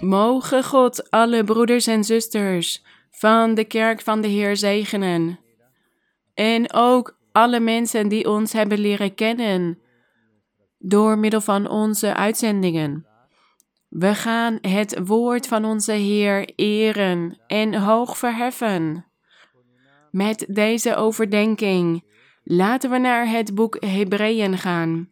Mogen God alle broeders en zusters van de kerk van de Heer zegenen. En ook alle mensen die ons hebben leren kennen door middel van onze uitzendingen. We gaan het woord van onze Heer eren en hoog verheffen. Met deze overdenking laten we naar het boek Hebreeën gaan.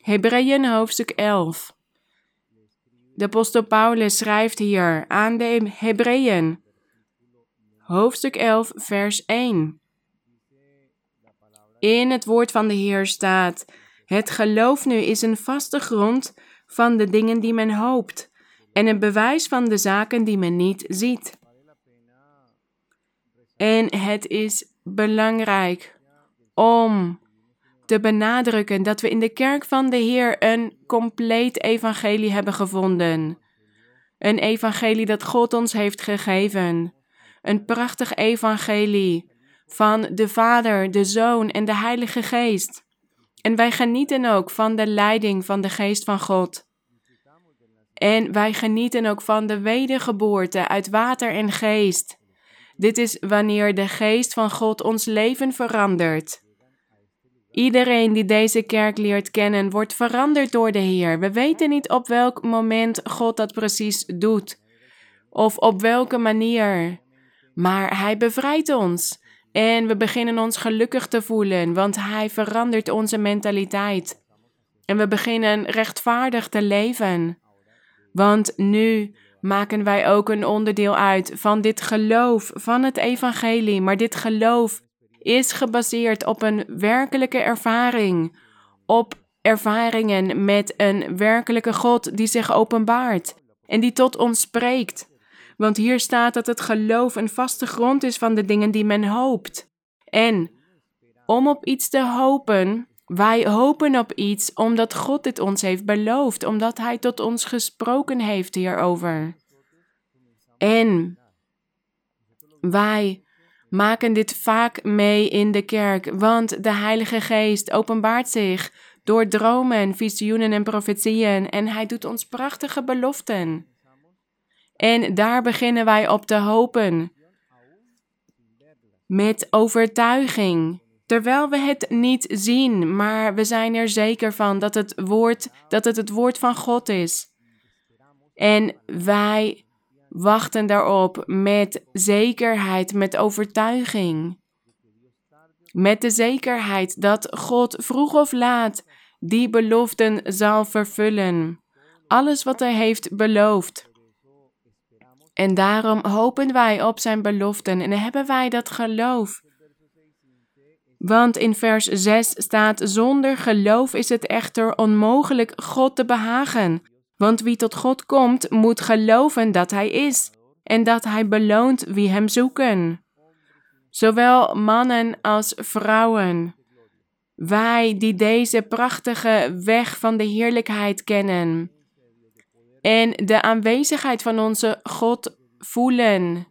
Hebreeën hoofdstuk 11. De apostel Paulus schrijft hier aan de Hebreeën, hoofdstuk 11, vers 1. In het woord van de Heer staat: Het geloof nu is een vaste grond van de dingen die men hoopt en een bewijs van de zaken die men niet ziet. En het is belangrijk om te benadrukken dat we in de kerk van de Heer een compleet evangelie hebben gevonden. Een evangelie dat God ons heeft gegeven. Een prachtig evangelie van de Vader, de Zoon en de Heilige Geest. En wij genieten ook van de leiding van de Geest van God. En wij genieten ook van de wedergeboorte uit water en geest. Dit is wanneer de Geest van God ons leven verandert. Iedereen die deze kerk leert kennen, wordt veranderd door de Heer. We weten niet op welk moment God dat precies doet, of op welke manier. Maar Hij bevrijdt ons. En we beginnen ons gelukkig te voelen, want Hij verandert onze mentaliteit. En we beginnen rechtvaardig te leven. Want nu maken wij ook een onderdeel uit van dit geloof van het Evangelie. Maar dit geloof is gebaseerd op een werkelijke ervaring, op ervaringen met een werkelijke God die zich openbaart en die tot ons spreekt. Want hier staat dat het geloof een vaste grond is van de dingen die men hoopt. En om op iets te hopen, wij hopen op iets omdat God dit ons heeft beloofd, omdat Hij tot ons gesproken heeft hierover. En wij maken dit vaak mee in de kerk, want de Heilige Geest openbaart zich door dromen, visioenen en profetieën en Hij doet ons prachtige beloften. En daar beginnen wij op te hopen. Met overtuiging. Terwijl we het niet zien, maar we zijn er zeker van dat het woord, dat het, het woord van God is. En wij wachten daarop met zekerheid, met overtuiging. Met de zekerheid dat God vroeg of laat die beloften zal vervullen. Alles wat Hij heeft beloofd. En daarom hopen wij op Zijn beloften en hebben wij dat geloof. Want in vers 6 staat: Zonder geloof is het echter onmogelijk God te behagen. Want wie tot God komt, moet geloven dat Hij is en dat Hij beloont wie Hem zoeken. Zowel mannen als vrouwen. Wij die deze prachtige weg van de heerlijkheid kennen en de aanwezigheid van onze God voelen.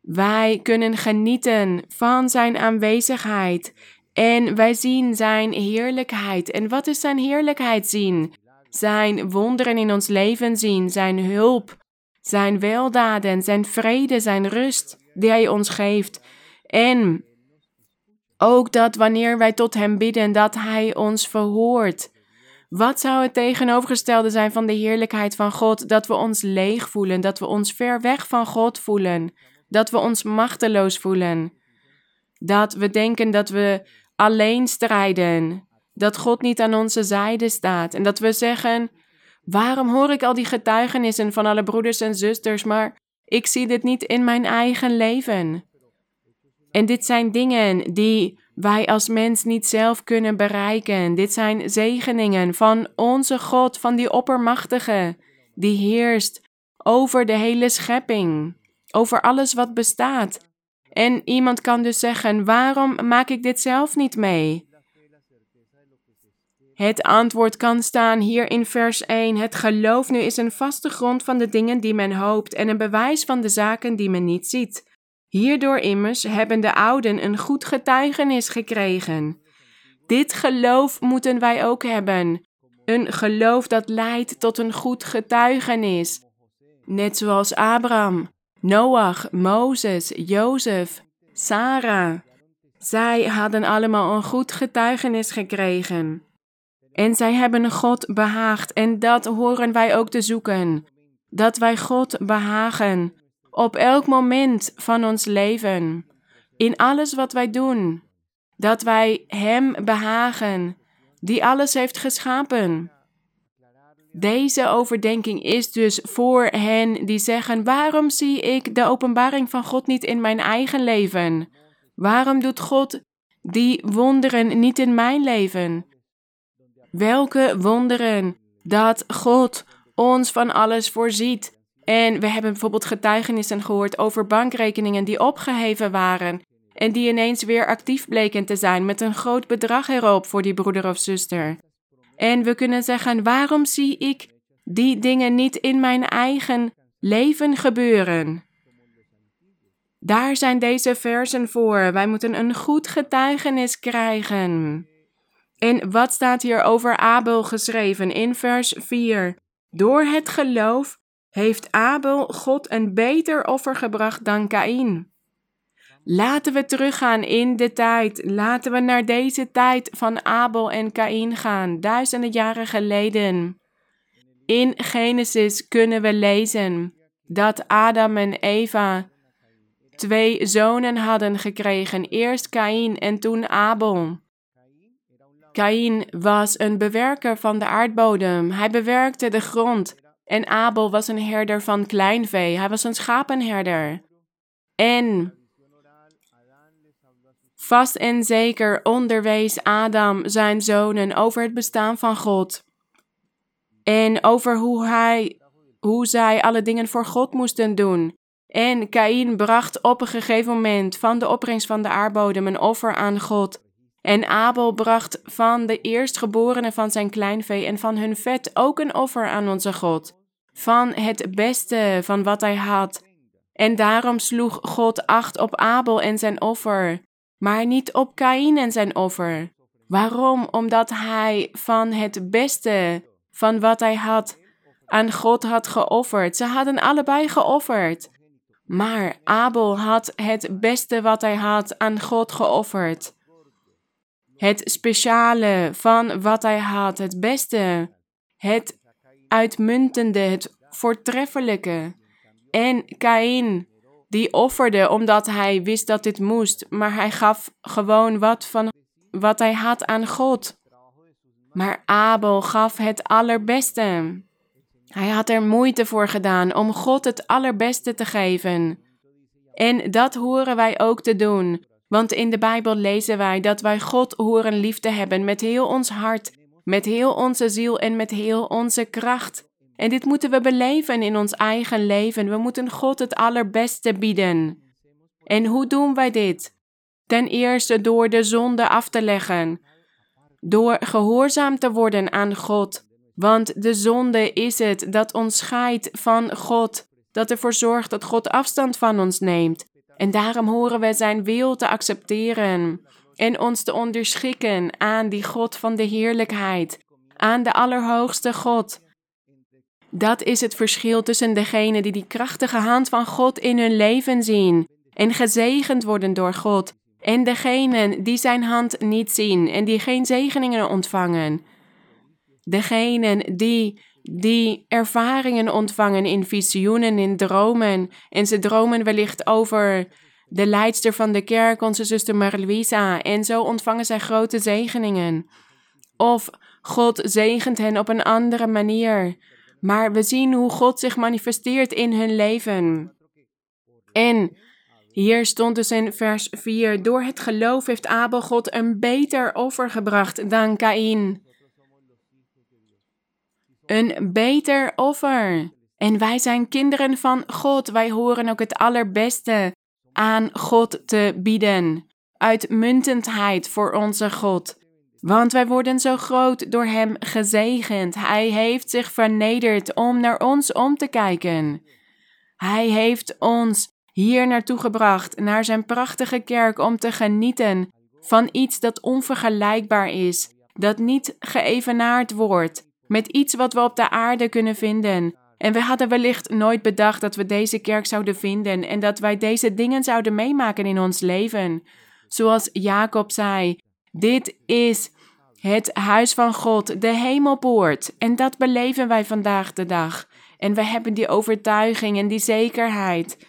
Wij kunnen genieten van Zijn aanwezigheid en wij zien Zijn heerlijkheid. En wat is Zijn heerlijkheid zien? Zijn wonderen in ons leven zien, Zijn hulp, Zijn weldaden, Zijn vrede, Zijn rust die Hij ons geeft. En ook dat wanneer wij tot Hem bidden, dat Hij ons verhoort. Wat zou het tegenovergestelde zijn van de heerlijkheid van God? Dat we ons leeg voelen, dat we ons ver weg van God voelen, dat we ons machteloos voelen, dat we denken dat we alleen strijden, dat God niet aan onze zijde staat en dat we zeggen: waarom hoor ik al die getuigenissen van alle broeders en zusters, maar ik zie dit niet in mijn eigen leven? En dit zijn dingen die wij als mens niet zelf kunnen bereiken. Dit zijn zegeningen van onze God, van die oppermachtige, die heerst over de hele schepping, over alles wat bestaat. En iemand kan dus zeggen: waarom maak ik dit zelf niet mee? Het antwoord kan staan hier in vers 1. Het geloof nu is een vaste grond van de dingen die men hoopt en een bewijs van de zaken die men niet ziet. Hierdoor immers hebben de ouden een goed getuigenis gekregen. Dit geloof moeten wij ook hebben. Een geloof dat leidt tot een goed getuigenis. Net zoals Abraham, Noach, Mozes, Jozef, Sarah. Zij hadden allemaal een goed getuigenis gekregen. En zij hebben God behaagd en dat horen wij ook te zoeken. Dat wij God behagen op elk moment van ons leven. In alles wat wij doen. Dat wij Hem behagen, die alles heeft geschapen. Deze overdenking is dus voor hen die zeggen: Waarom zie ik de openbaring van God niet in mijn eigen leven? Waarom doet God die wonderen niet in mijn leven? Welke wonderen dat God ons van alles voorziet. En we hebben bijvoorbeeld getuigenissen gehoord over bankrekeningen die opgeheven waren en die ineens weer actief bleken te zijn met een groot bedrag erop voor die broeder of zuster. En we kunnen zeggen: waarom zie ik die dingen niet in mijn eigen leven gebeuren? Daar zijn deze versen voor. Wij moeten een goed getuigenis krijgen. En wat staat hier over Abel geschreven in vers 4? Door het geloof heeft Abel God een beter offer gebracht dan Kaïn. Laten we teruggaan in de tijd. Laten we naar deze tijd van Abel en Kaïn gaan, duizenden jaren geleden. In Genesis kunnen we lezen dat Adam en Eva twee zonen hadden gekregen, eerst Kaïn en toen Abel. Kaïn was een bewerker van de aardbodem. Hij bewerkte de grond. En Abel was een herder van kleinvee. Hij was een schapenherder. En vast en zeker onderwees Adam zijn zonen over het bestaan van God. En over hoe, hij, hoe zij alle dingen voor God moesten doen. En Kaïn bracht op een gegeven moment van de opbrengst van de aardbodem een offer aan God. En Abel bracht van de eerstgeborenen van zijn kleinvee en van hun vet ook een offer aan onze God. Van het beste van wat hij had. En daarom sloeg God acht op Abel en zijn offer, maar niet op Kaïn en zijn offer. Waarom? Omdat hij van het beste van wat hij had aan God had geofferd. Ze hadden allebei geofferd. Maar Abel had het beste wat hij had aan God geofferd het speciale van wat hij had, het beste, het uitmuntende, het voortreffelijke. En Kain, die offerde omdat hij wist dat dit moest, maar hij gaf gewoon wat van wat hij had aan God. Maar Abel gaf het allerbeste. Hij had er moeite voor gedaan om God het allerbeste te geven. En dat horen wij ook te doen. Want in de Bijbel lezen wij dat wij God horen lief te hebben met heel ons hart, met heel onze ziel en met heel onze kracht. En dit moeten we beleven in ons eigen leven. We moeten God het allerbeste bieden. En hoe doen wij dit? Ten eerste door de zonde af te leggen, door gehoorzaam te worden aan God. Want de zonde is het dat ons scheidt van God, dat ervoor zorgt dat God afstand van ons neemt. En daarom horen we zijn wil te accepteren en ons te onderschikken aan die God van de heerlijkheid, aan de Allerhoogste God. Dat is het verschil tussen degenen die die krachtige hand van God in hun leven zien en gezegend worden door God, en degenen die zijn hand niet zien en die geen zegeningen ontvangen. Degenen die die ervaringen ontvangen in visioenen, in dromen. En ze dromen wellicht over de leidster van de kerk, onze zuster Marluisa. En zo ontvangen zij grote zegeningen. Of God zegent hen op een andere manier. Maar we zien hoe God zich manifesteert in hun leven. En hier stond dus in vers 4: Door het geloof heeft Abel God een beter offer gebracht dan Kaïn een beter offer. En wij zijn kinderen van God. Wij horen ook het allerbeste aan God te bieden. Uitmuntendheid voor onze God. Want wij worden zo groot door Hem gezegend. Hij heeft zich vernederd om naar ons om te kijken. Hij heeft ons hier naartoe gebracht, naar Zijn prachtige kerk, om te genieten van iets dat onvergelijkbaar is, dat niet geëvenaard wordt, met iets wat we op de aarde kunnen vinden. En we hadden wellicht nooit bedacht dat we deze kerk zouden vinden en dat wij deze dingen zouden meemaken in ons leven. Zoals Jacob zei, dit is het huis van God, de hemelpoort. En dat beleven wij vandaag de dag. En we hebben die overtuiging en die zekerheid.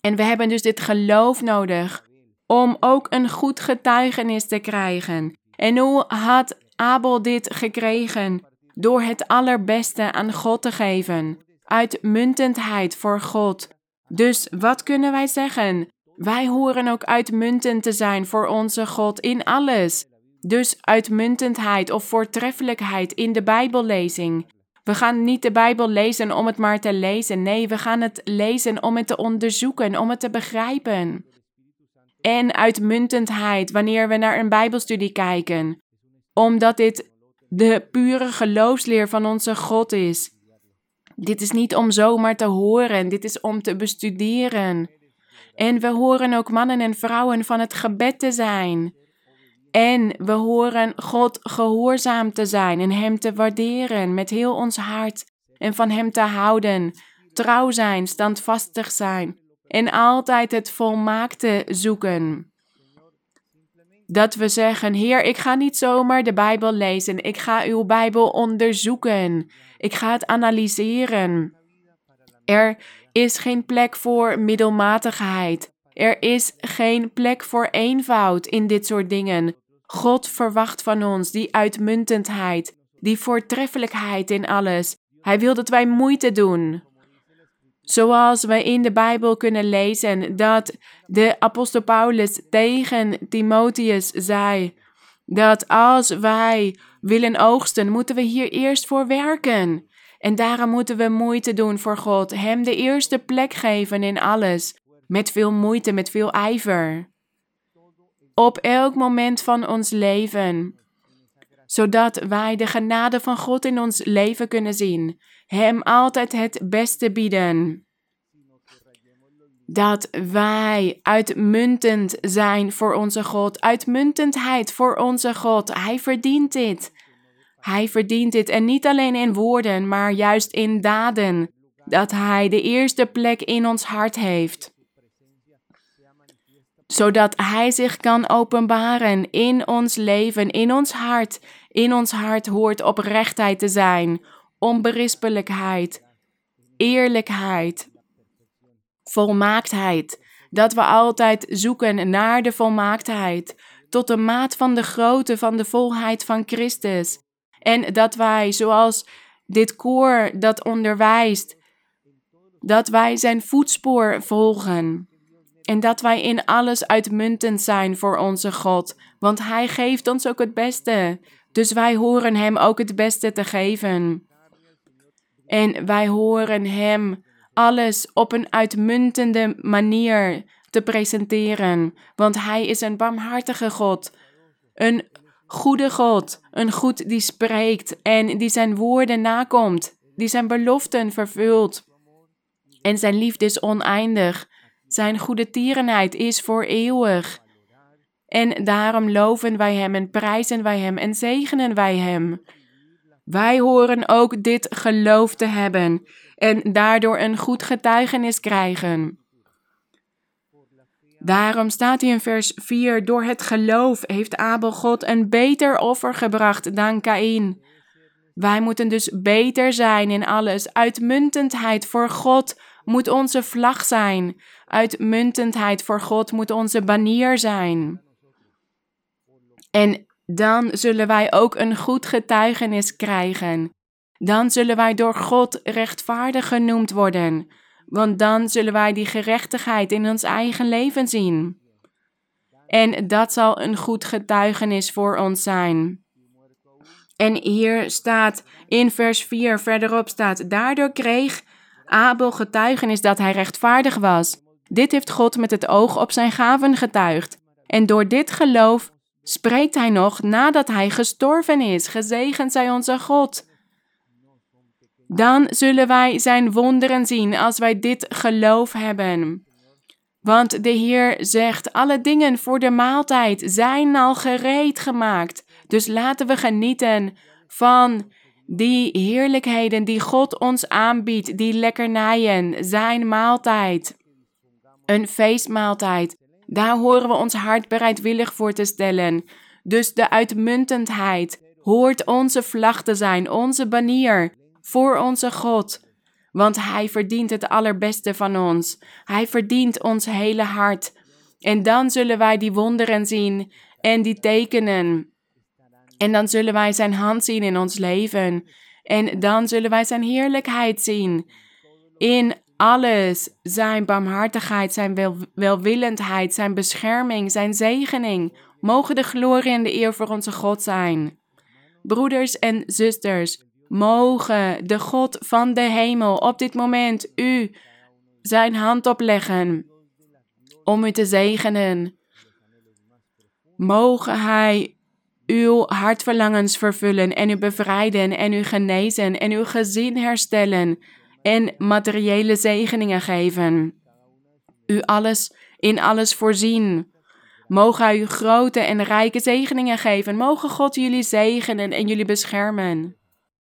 En we hebben dus dit geloof nodig om ook een goed getuigenis te krijgen. En hoe had Abel dit gekregen? Door het allerbeste aan God te geven, uitmuntendheid voor God. Dus wat kunnen wij zeggen? Wij horen ook uitmuntend te zijn voor onze God in alles. Dus uitmuntendheid of voortreffelijkheid in de Bijbellezing. We gaan niet de Bijbel lezen om het maar te lezen. Nee, we gaan het lezen om het te onderzoeken, om het te begrijpen. En uitmuntendheid wanneer we naar een Bijbelstudie kijken, omdat dit de pure geloofsleer van onze God is. Dit is niet om zomaar te horen, dit is om te bestuderen. En we horen ook mannen en vrouwen van het gebed te zijn. En we horen God gehoorzaam te zijn en Hem te waarderen met heel ons hart en van Hem te houden, trouw zijn, standvastig zijn en altijd het volmaakte zoeken. Dat we zeggen, Heer, ik ga niet zomaar de Bijbel lezen, ik ga uw Bijbel onderzoeken, ik ga het analyseren. Er is geen plek voor middelmatigheid. Er is geen plek voor eenvoud in dit soort dingen. God verwacht van ons die uitmuntendheid, die voortreffelijkheid in alles. Hij wil dat wij moeite doen. Zoals we in de Bijbel kunnen lezen dat de apostel Paulus tegen Timotheus zei dat als wij willen oogsten, moeten we hier eerst voor werken. En daarom moeten we moeite doen voor God, Hem de eerste plek geven in alles, met veel moeite, met veel ijver. Op elk moment van ons leven, zodat wij de genade van God in ons leven kunnen zien, Hem altijd het beste bieden. Dat wij uitmuntend zijn voor onze God, uitmuntendheid voor onze God. Hij verdient dit. Hij verdient dit en niet alleen in woorden, maar juist in daden. Dat Hij de eerste plek in ons hart heeft. Zodat Hij zich kan openbaren in ons leven, in ons hart. In ons hart hoort oprechtheid te zijn, onberispelijkheid, eerlijkheid, volmaaktheid. Dat we altijd zoeken naar de volmaaktheid, tot de maat van de grootte van de volheid van Christus. En dat wij, zoals dit koor dat onderwijst, dat wij zijn voetspoor volgen. En dat wij in alles uitmuntend zijn voor onze God, want Hij geeft ons ook het beste. Dus wij horen Hem ook het beste te geven. En wij horen Hem alles op een uitmuntende manier te presenteren, want Hij is een barmhartige God, een goede God, een God die spreekt en die zijn woorden nakomt, die zijn beloften vervult. En zijn liefde is oneindig, zijn goede tierenheid is voor eeuwig. En daarom loven wij Hem en prijzen wij Hem en zegenen wij Hem. Wij horen ook dit geloof te hebben en daardoor een goed getuigenis krijgen. Daarom staat hij in vers 4: Door het geloof heeft Abel God een beter offer gebracht dan Kaïn. Wij moeten dus beter zijn in alles. Uitmuntendheid voor God moet onze vlag zijn. Uitmuntendheid voor God moet onze banier zijn. En dan zullen wij ook een goed getuigenis krijgen. Dan zullen wij door God rechtvaardig genoemd worden want dan zullen wij die gerechtigheid in ons eigen leven zien. En dat zal een goed getuigenis voor ons zijn. En hier staat in vers 4 verderop staat, daardoor kreeg Abel getuigenis dat hij rechtvaardig was. Dit heeft God met het oog op zijn gaven getuigd. En door dit geloof spreekt hij nog nadat hij gestorven is. Gezegend zij onze God. Dan zullen wij zijn wonderen zien als wij dit geloof hebben. Want de Heer zegt: alle dingen voor de maaltijd zijn al gereed gemaakt. Dus laten we genieten van die heerlijkheden die God ons aanbiedt, die lekkernijen, zijn maaltijd, een feestmaaltijd, daar horen we ons hart bereidwillig voor te stellen. Dus de uitmuntendheid hoort onze vlag te zijn, onze banier voor onze God. Want Hij verdient het allerbeste van ons. Hij verdient ons hele hart. En dan zullen wij die wonderen zien en die tekenen. En dan zullen wij Zijn hand zien in ons leven. En dan zullen wij Zijn heerlijkheid zien. In alles, Zijn barmhartigheid, Zijn wel, welwillendheid, Zijn bescherming, Zijn zegening. Mogen de glorie en de eer voor onze God zijn. Broeders en zusters, mogen de God van de hemel op dit moment u zijn hand opleggen om u te zegenen. Mogen Hij uw hartverlangens vervullen en u bevrijden en u genezen en uw gezin herstellen en materiële zegeningen geven. U alles in alles voorzien. Mogen u grote en rijke zegeningen geven. Mogen God jullie zegenen en jullie beschermen.